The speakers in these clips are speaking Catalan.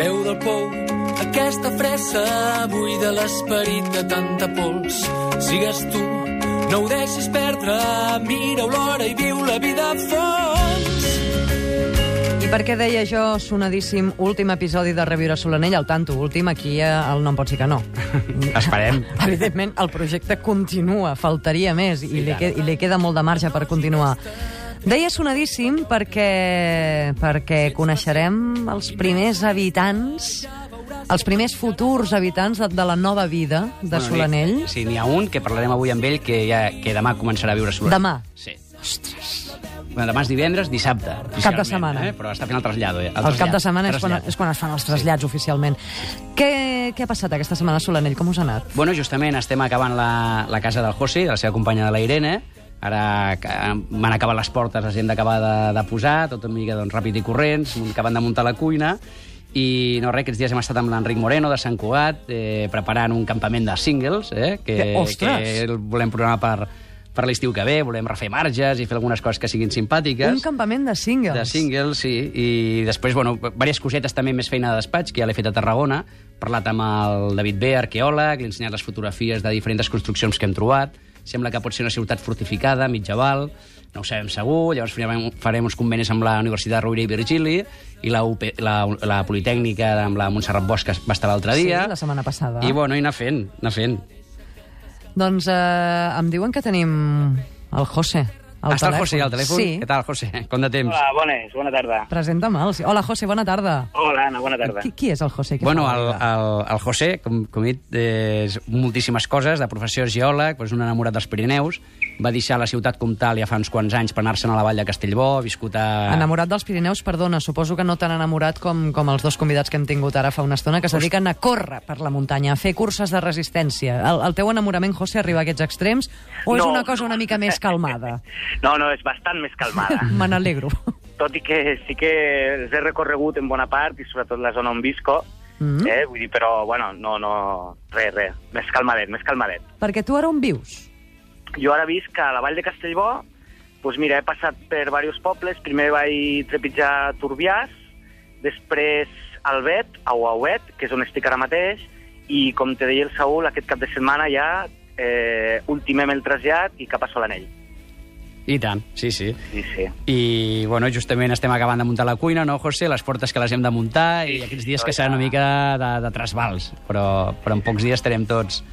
Treu del pou aquesta fressa buida l'esperit de tanta pols. Sigues tu, no ho deixis perdre, mira l'hora i viu la vida a fons. I per què deia jo sonadíssim últim episodi de Reviure Solanell? El tanto últim, aquí eh, el nom pot ser que no. Esperem. Evidentment, el projecte continua, faltaria més, i, li, que, i li queda molt de marge per continuar. Deia sonadíssim perquè, perquè coneixerem els primers habitants, els primers futurs habitants de, de la nova vida de Bueno, Solanell. Sí, n'hi ha un que parlarem avui amb ell que, ja, que demà començarà a viure a Solanell. Demà? Sí. Ostres. Bueno, demà és divendres, dissabte. Cap de setmana. Eh? Però està fent el trasllat. Eh? El cap de setmana és quan, és quan es fan els trasllats oficialment. Què, què ha passat aquesta setmana a Solanell? Com us ha anat? Bueno, justament estem acabant la, la casa del José, de la seva companya de la Irene. Ara m'han acabat les portes, les hem d'acabar de, de posar, tot una mica doncs, ràpid i corrents, acabant de muntar la cuina. I no res, aquests dies hem estat amb l'Enric Moreno de Sant Cugat, eh, preparant un campament de singles, eh, que, Que- que el volem programar per, per l'estiu que ve, volem refer marges i fer algunes coses que siguin simpàtiques. Un campament de singles. De singles, sí. I després, bueno, diverses cosetes també més feina de despatx, que ja l'he fet a Tarragona. He parlat amb el David B, arqueòleg, li he ensenyat les fotografies de diferents construccions que hem trobat. Sembla que pot ser una ciutat fortificada, mitjaval, no ho sabem segur. Llavors farem, farem uns convenis amb la Universitat Rovira i Virgili i la, UP, la, la Politècnica amb la Montserrat Bosch, que va estar l'altre Sí, dia. la setmana passada. I, bueno, i anar fent, anar fent. Doncs eh, em diuen que tenim el José. Al Està el. José al telèfon? Sí. Què tal, José? Com de temps? Hola, bones, bona tarda. Presenta'm-el. Sí. Hola, José, bona tarda. Hola, Anna, bona tarda. Qui, qui és el José? Què Bueno, el, el, el José, com, com he dit, és moltíssimes coses. De professió és geòleg, és un enamorat dels Pirineus. Va deixar la ciutat comtal ja fa uns quants anys per anar-se'n a la vall de Castellbó, ha viscut a... Enamorat dels Pirineus, perdona, suposo que no tan enamorat com, com els dos convidats que hem tingut ara fa una estona, que es dediquen a córrer per la muntanya, a fer curses de resistència. El, el teu enamorament, José, arriba a aquests extrems o és No. una cosa una mica més calmada? No, no, és bastant més calmada. Me n'alegro. Tot i que sí que els he recorregut en bona part, i sobretot la zona on visco, Mm. eh? vull dir, però, bueno, no, no, res, res, més calmadet, més calmadet. Perquè tu ara on vius? Jo ara visc a la vall de Castellbó, doncs mira, he passat per diversos pobles, primer vaig trepitjar Turbiàs, després Albet, a Uauet, que és on estic ara mateix, i com te deia el Saúl, aquest cap de setmana ja eh, ultimem el trasllat i cap a Solanell. I tant, sí, sí. Sí, sí. I, bueno, justament estem acabant de muntar la cuina, no, José? Les portes que les hem de muntar i aquests dies que seran una mica de, de trasbals, però, però en pocs dies estarem tots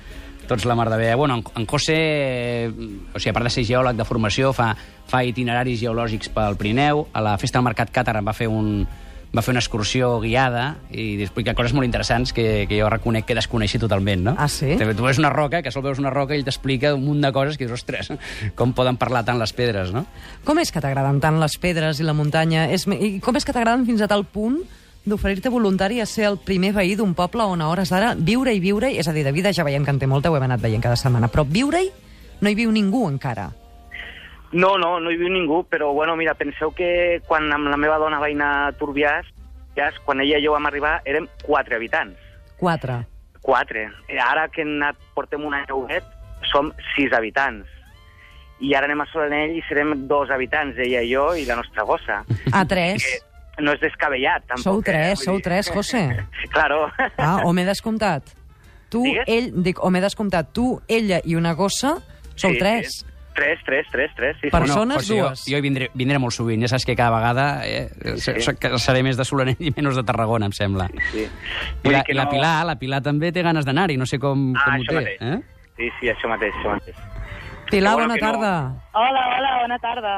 tots la mar de bé. Bueno, en, en José, eh, o sigui, a part de ser geòleg de formació, fa, fa itineraris geològics pel Pirineu. A la Festa del Mercat Càtar va fer un, va fer una excursió guiada i explica coses molt interessants que, que jo reconec que desconeixia totalment, no? Ah, sí? Tu veus una roca, que sol veus una roca i ell t'explica un munt de coses que dius, ostres, com poden parlar tant les pedres, no? Com és que t'agraden tant les pedres i la muntanya? És, I com és que t'agraden fins a tal punt d'oferir-te voluntari a ser el primer veí d'un poble on a hores d'ara viure i viure, és a dir, de vida ja veiem que en té molta, ho hem anat veient cada setmana, però viure-hi no hi viu ningú encara. No, no, no hi viu ningú, però bueno, mira, penseu que quan amb la meva dona vaig anar a Turbiàs, ja, quan ella i jo vam arribar, érem quatre habitants. Quatre. Quatre. Eh, Ara que hem anat, portem un any Huguet, som sis habitants. I ara anem a Solanell i serem dos habitants, ella i jo i la nostra gossa. A tres. Que no és descabellat, tampoc. Sou eh? tres, Vull sou tres, José. Claro. Ah, o m'he descomptat. Tu, Digues? ell, dic, o m'he descomptat, tu, ella i una gossa, sou Sí, tres. sí. Tres, tres, tres, tres. Sí, sí. Per- Persones, José, dues. Jo, jo hi vindré, vindré molt sovint, ja saps que cada vegada eh, Sí. sí. seré més de Solanell i menys de Tarragona, em sembla. sí. I Vull la, i la no- Pilar, la Pilar també té ganes d'anar-hi, no sé com, Ah, com ho té. mateix. Eh? Sí, sí, això mateix, això mateix. Pilar, bona que no. tarda. Hola, hola, bona tarda.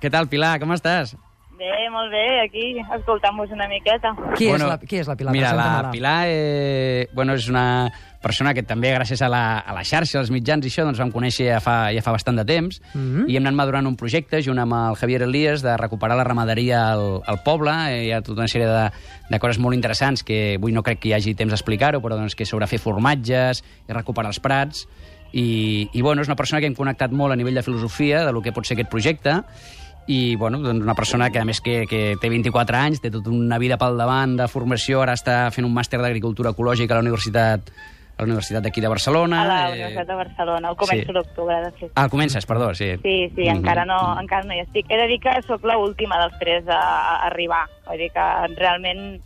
Què tal, Pilar, com estàs? Bé, molt bé, aquí, escoltant-vos una miqueta. Qui, és la, qui és la Pilar? Mira, la. Pilar eh, bueno, és una persona que també, gràcies a la, a la xarxa, als mitjans i això, doncs vam conèixer ja fa, ja fa bastant de temps Mhm. i hem anat madurant un projecte junt amb el Javier Elias de recuperar la ramaderia al, al poble. Eh, hi ha tota una sèrie de, de coses molt interessants que avui no crec que hi hagi temps d'explicar-ho, però doncs, que de fer formatges i recuperar els prats. I, I bueno, és una persona que hem connectat molt a nivell de filosofia de lo que pot ser aquest projecte i bueno, doncs una persona que a més que, que té 24 anys, té tota una vida pel davant de formació, ara està fent un màster d'agricultura ecològica a la Universitat a la Universitat d'aquí de Barcelona. A la eh, Universitat de Barcelona, al començo sí. d'octubre, de fet. Ah, comences, perdó, sí. Sí, sí, Mhm. encara, no, encara no hi estic. He de dir que sóc l'última dels tres a, a arribar. Vull dir que realment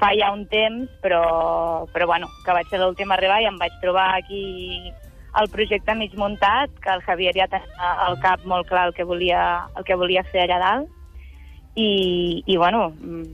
fa ja un temps, però, però bueno, que vaig ser l'últim a arribar i em vaig trobar aquí el projecte mig muntat, que el Javier ja tenia al cap molt clar el que volia, el que volia fer allà dalt. I, i bueno, mm,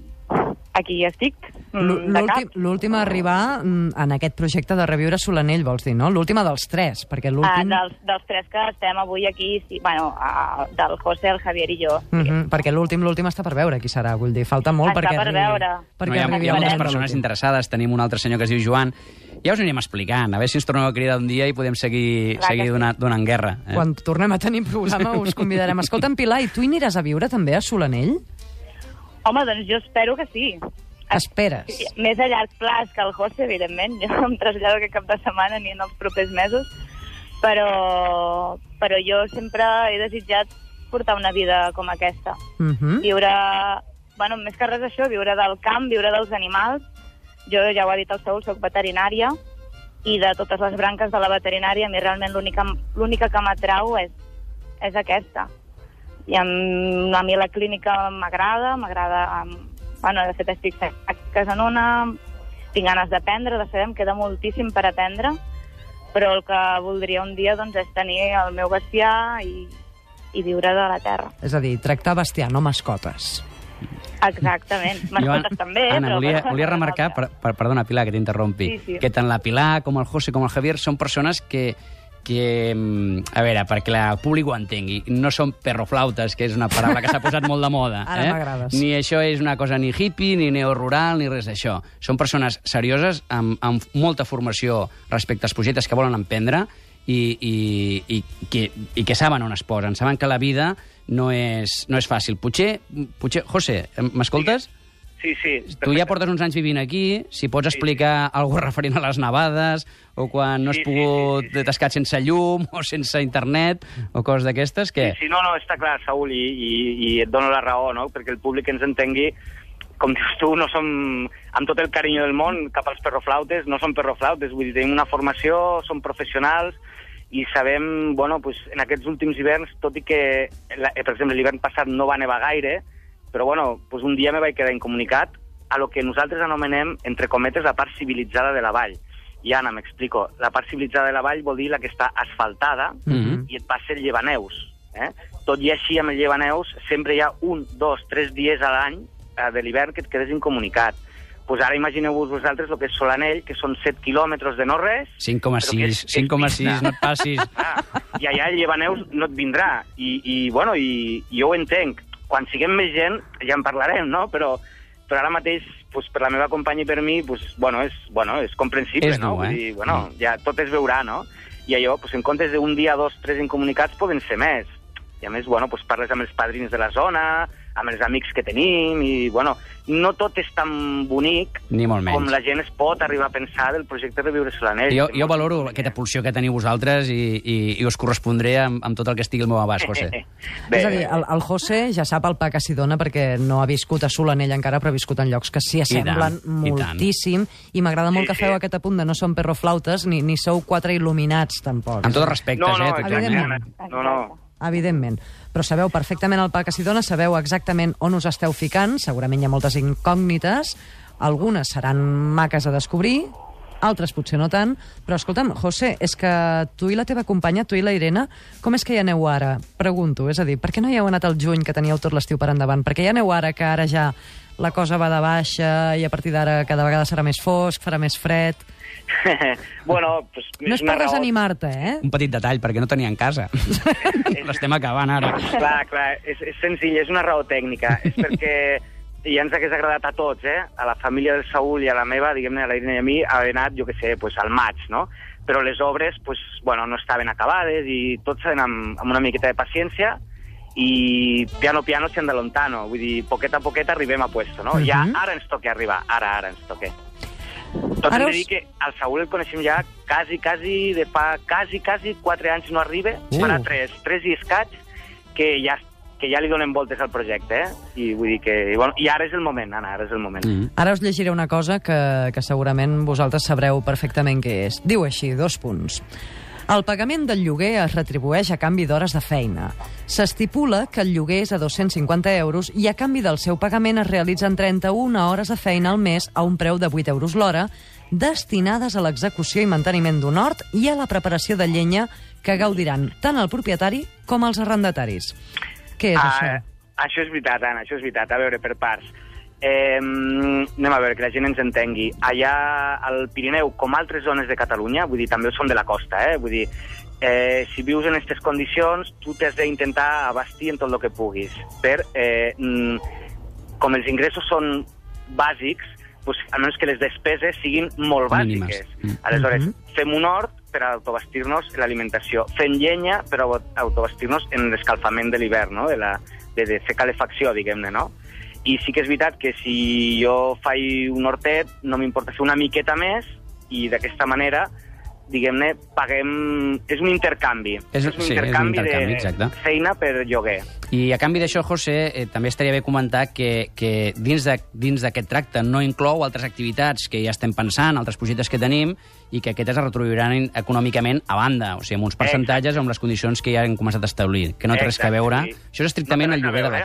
aquí estic, mm, de L'últim cap. l'últim a arribar mm, en aquest projecte de reviure Solanell, vols dir, no? L'última dels tres, perquè Ah, l'últim... dels, dels tres que estem avui aquí, sí, bueno, ah, del José, el Javier i jo. Mhm, perquè l'últim l'últim està per veure qui serà, vull dir, falta molt Està perquè per arribi, veure. perquè no, hi ha, hi ha moltes persones interessades. Tenim un altre senyor que es diu Joan. Ja us anirem explicant. A veure si ens torneu a cridar un dia i podem seguir, Clar seguir sí. donant, donant guerra. Eh? Quan tornem a tenir programa us convidarem. Escolta'm, Pilar, i tu hi aniràs a viure també a Solanell? Home, doncs jo espero que sí. Esperes? Sí, Més a llarg plaç que el José, evidentment. Jo no em trasllado aquest cap de setmana ni en els propers mesos, però, però jo sempre he desitjat portar una vida com aquesta. Mhm. Viure, bueno, més que res això, viure del camp, viure dels animals. Jo, ja ho ha dit el Saúl, soc veterinària, i de totes les branques de la veterinària, a mi realment l'única que m'atrau és, és aquesta. I a, m- a mi la clínica m'agrada, m'agrada... Bueno, de fet, estic pràctiques en una, tinc ganes d'aprendre, de saber, em queda moltíssim per aprendre, però el que voldria un dia doncs, és tenir el meu bestiar i, i viure de la terra. És a dir, tractar bestiar, no mascotes. Exactament. Mascotes també, Anna, però... volia, però- volia remarcar, per, per, perdona, Pilar, que t'interrompi, Sí, sí. que tant la Pilar com el José com el Javier són persones que que, mm, a veure, perquè el públic ho entengui, no són perroflautes, que és una paraula que s'ha posat molt de moda. Ara eh? m'agrades. Ni això és una cosa ni hippie, ni neorural, ni res d'això. Són persones serioses, amb, amb molta formació respecte als projectes que volen emprendre i, i, i, que, i que saben on es posen, saben que la vida no és, no és fàcil. Potser, potser José, m'escoltes? Sí, sí. Tu ja portes uns anys vivint aquí, si pots explicar alguna referent a les nevades, o quan no has Sí, sí, pogut sí, sí, sí. quedat sense llum, o sense internet, o coses d'aquestes, què? Sí, sí, no, no, està clar, Saúl, i, i, i et dono la raó, no?, perquè el públic ens entengui com dius tu, no som, amb tot el carinyo del món, cap als perroflautes, no som perroflautes, vull dir, tenim una formació, som professionals, i sabem, bueno, pues, en aquests últims hiverns, tot i que, eh, per exemple, l'hivern passat no va nevar gaire, però bueno, pues un dia me vaig quedar incomunicat a lo que nosaltres anomenem, entre cometes, la part civilitzada de la vall. I Anna, m'explico. La part civilitzada de la vall vol dir la que està asfaltada Mhm. i et passa el llevaneus. Eh? Tot i així, amb el llevaneus, sempre hi ha un, dos, tres dies a l'any de l'hivern que et quedes incomunicat. Pues ara imagineu-vos vosaltres el que és Solanell, que són 7 quilòmetres de no res, 5,6, Però que és- que és 5,6, pista. no et passis. Ah, i allà el llevaneus no et vindrà. I, i bueno, i, i jo ho entenc. Quan siguem més gent ja en parlarem, no? Però, però ara mateix, pues, per la meva companya i per mi, pues, bueno, és, bueno, és comprensible, És no? dur, eh? Vull dir, bueno, Mm. ja tot es veurà, no? I allò, pues, en comptes d'un dia, dos, tres incomunicats, poden ser més. I a més, bueno, pues, parles amb els padrins de la zona, amb els amics que tenim, i, bueno, no tot és tan bonic Ni molt menys. com la gent es pot arribar a pensar del projecte de Viure Solanell. Jo, jo valoro aquesta pulsió que teniu vosaltres i, i, i us correspondré amb, amb tot el que estigui al meu abast, José. Bé, és a dir, el, el José ja sap el pa que s'hi dona perquè no ha viscut a Solanell encara, però ha viscut en llocs que s'hi assemblen tant, i tant. moltíssim. I, m'agrada molt Sí, que feu sí. aquest apunt de no són perroflautes ni, ni sou quatre il·luminats, tampoc. Amb tots els respectes, no, no, eh? tot evidentment. No, no. Evidentment. Però sabeu perfectament el pa que s'hi dona, sabeu exactament on us esteu ficant, segurament hi ha moltes incògnites, algunes seran maques a descobrir, altres potser no tant, però escolta'm, José, és que tu i la teva companya, tu i la Irene, com és que hi aneu ara? Pregunto, és a dir, per què no hi heu anat al juny que teníeu tot l'estiu per endavant? Per què hi aneu ara que ara ja la cosa va de baixa i a partir d'ara cada vegada serà més fosc, farà més fred... bueno, pues, No és per desanimar-te, eh? Un petit detall, perquè no tenien casa. L'estem acabant ara. Clar, clar, és, és senzill, és una raó tècnica. és perquè ja ens hagués agradat a tots, eh? A la família del Saúl i a la meva, diguem-ne, a la Irene i a mi, haver anat, jo què sé, pues, al maig, no? Però les obres, pues, bueno, no estaven acabades i tot s'ha d'anar amb, amb una miqueta de paciència i piano piano si anda lontano. Vull dir, poquet a poquet arribem a puesto, no? Mhm. Ja ara ens toca arribar, ara, ara ens toca. Tot Ara hem de us- dir que al Saúl el coneixem ja quasi, quasi, de fa quasi, quasi quatre anys no arriba, Uh. farà tres, tres i escaig, que ja, que ja li donen voltes al projecte, eh? I vull dir que... I, bueno, I ara és el moment, Anna, ara és el moment. Mm. Ara us llegiré una cosa que, que segurament vosaltres sabreu perfectament què és. Diu així, dos punts. El pagament del lloguer es retribueix a canvi d'hores de feina. S'estipula que el lloguer és a 250 euros i a canvi del seu pagament es realitzen 31 hores de feina al mes a un preu de 8 euros l'hora, destinades a l'execució i manteniment d'un hort i a la preparació de llenya que gaudiran tant el propietari com els arrendataris. Què és això? Ah, això és veritat, Anna, això és veritat. A veure, per parts. Eh, anem a veure, que la gent ens entengui. Allà al Pirineu, com altres zones de Catalunya, vull dir, també són de la costa, eh? Vull dir, eh, si vius en aquestes condicions, tu t'has d'intentar abastir en tot el que puguis. Per, eh, mm, com els ingressos són bàsics, pues, almenys que les despeses siguin molt Mínimes. bàsiques. Mm. Aleshores, Mhm. fem un hort per autobastir-nos en l'alimentació. Fem llenya per au- autobastir-nos en l'escalfament de l'hivern, no? de, la, de, de fer calefacció, diguem-ne, no? I sí que és veritat que si jo faig un hortet, no m'importa fer una miqueta més i d'aquesta manera diguem-ne, paguem... És un intercanvi. És- un sí, és un intercanvi, intercanvi, de exacte. feina per lloguer. I a canvi d'això, José, eh, també estaria bé comentar que, que dins d'aquest tracte no inclou altres activitats que ja estem pensant, altres projectes que tenim, i que aquestes es retribuiran econòmicament a banda, o sigui, amb uns percentatges o amb les condicions que ja hem començat a establir, que no té res a Exacte, veure. sí. Això és estrictament No el res lloguer de la eh?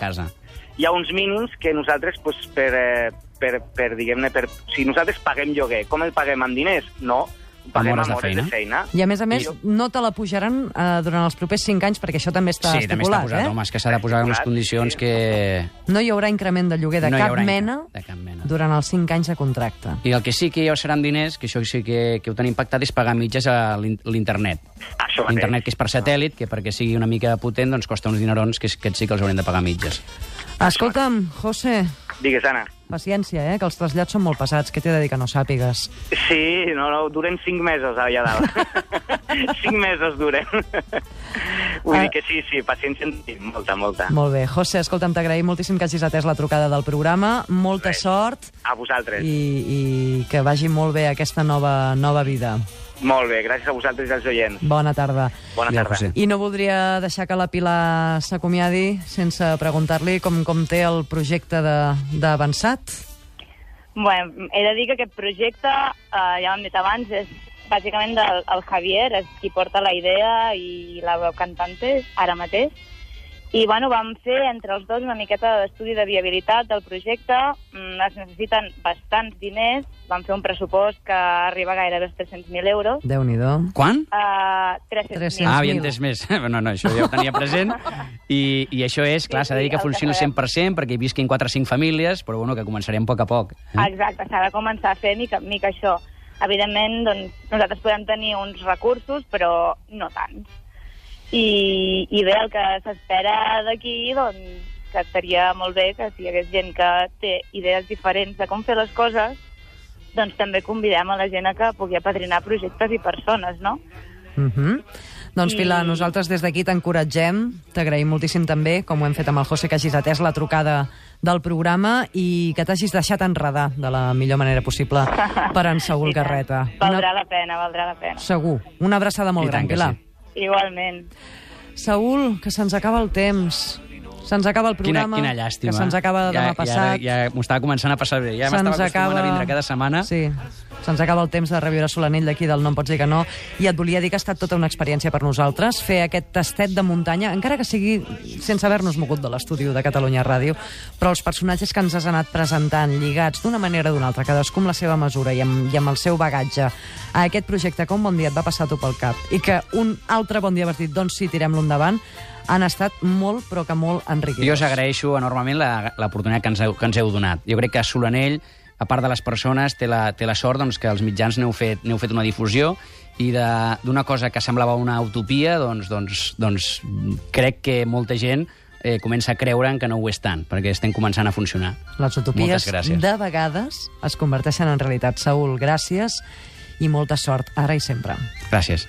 Hi ha uns mínims que nosaltres, pues, per, eh, per, per diguem-ne, per, si nosaltres paguem lloguer, com el paguem amb diners? No, paguem hores amb de hores feina. de feina. I a més a més, I- no te la pujaran eh, durant els propers 5 anys, perquè això també està sí, també està estipulat, posat, eh? home, és que s'ha de posar en unes Estipulat, condicions sí. que... No hi haurà increment de lloguer de no hi cap haurà mena De cap mena. durant els 5 anys de contracte. I el que sí que ja seran diners, que això sí que, que ho tenim pactat, és pagar mitges a l'in- l'internet. L'internet que és per satèl·lit, que perquè sigui una mica potent, doncs costa uns dinerons que aquests sí que els haurem de pagar mitges. Escolta'm, José, Digues, Anna. paciència, eh, que els trasllats són molt pesats. Què t'he de dir que no sàpigues? Sí, no, no, duren cinc mesos allà dalt. cinc mesos duren. Vull Ah. dir que sí, sí, paciència en tenim, molta, molta. Molt bé. José, escolta'm, t'agraïm moltíssim que hagis atès la trucada del programa. Molta Res. sort A vosaltres. i, i que vagi molt bé aquesta nova, nova vida. Molt bé, gràcies a vosaltres i als oients. Bona tarda. Bona tarda. José. I no voldria deixar que la Pilar s'acomiadi sense preguntar-li com, com té el projecte de- d'Avançat. Bueno, he de dir que aquest projecte, eh, ja ho hem dit abans, és bàsicament del el Javier, és qui porta la idea i la veu cantante ara mateix. I bueno, vam fer entre els dos una miqueta d'estudi de viabilitat del projecte. Mm, es necessiten bastants diners. Vam fer un pressupost que arriba gairebé als 300.000 euros. Déu-n'hi-do. Quan? Uh, 300.000. 300.000. Ah, havia entès més. No, no, això ja ho tenia present. I, i això és, clar, s'ha de dir que Sí, sí, que al 100% perquè hi visquin 4 o 5 famílies, però bueno, que començarem a poc a poc. Eh? Exacte, s'ha de començar a fer mica mica això. Evidentment, doncs, nosaltres podem tenir uns recursos, però no tants. I, i bé, el que s'espera d'aquí, doncs, que estaria molt bé que si hi hagués gent que té idees diferents de com fer les coses, doncs també convidem a la gent a que pugui apadrinar projectes i persones, no? Uh -huh. Doncs, I- Pilar, nosaltres des d'aquí t'encoratgem, t'agraïm moltíssim també, com ho hem fet amb el José, que hagis atès la trucada del programa i que t'hagis deixat enredar de la millor manera possible per en Saúl I tant. Garreta. Valdrà la pena, valdrà la pena. Segur. Una abraçada molt I gran, Pilar. sí. Igualment. Saúl, que se'ns acaba el temps. Se'ns acaba el Quina, programa. quina llàstima. Que se'ns acaba demà ja, passat. Ja, ja m'ho estava començant a passar bé. Ja m'estava acostumant a vindre cada setmana. Sí, se'ns acaba el temps de reviure Solanell d'aquí del No em pots dir que no, i et volia dir que ha estat tota una experiència per nosaltres fer aquest tastet de muntanya, encara que sigui sense haver-nos mogut de l'estudi de Catalunya Ràdio, però els personatges que ens has anat presentant, lligats d'una manera o d'una altra, cadascú amb la seva mesura i amb, i amb el seu bagatge, a aquest projecte que un bon dia et va passar tu pel cap i que un altre bon dia vas dir, doncs sí, tirem-lo endavant, han estat molt, però que molt Jo enriquidors. us agraeixo enormement la- l'oportunitat que, ens heu, que ens heu donat. Jo crec que Solanell, a part de les persones, té la, té la sort doncs, que els mitjans n'heu fet, fet una difusió i de- d'una cosa que semblava una utopia, doncs, doncs, doncs crec que molta gent eh, comença a creure en que no ho és tant, perquè estem començant a funcionar. Les utopies de vegades es converteixen en realitat. Saúl, gràcies i molta sort, ara i sempre. Gràcies.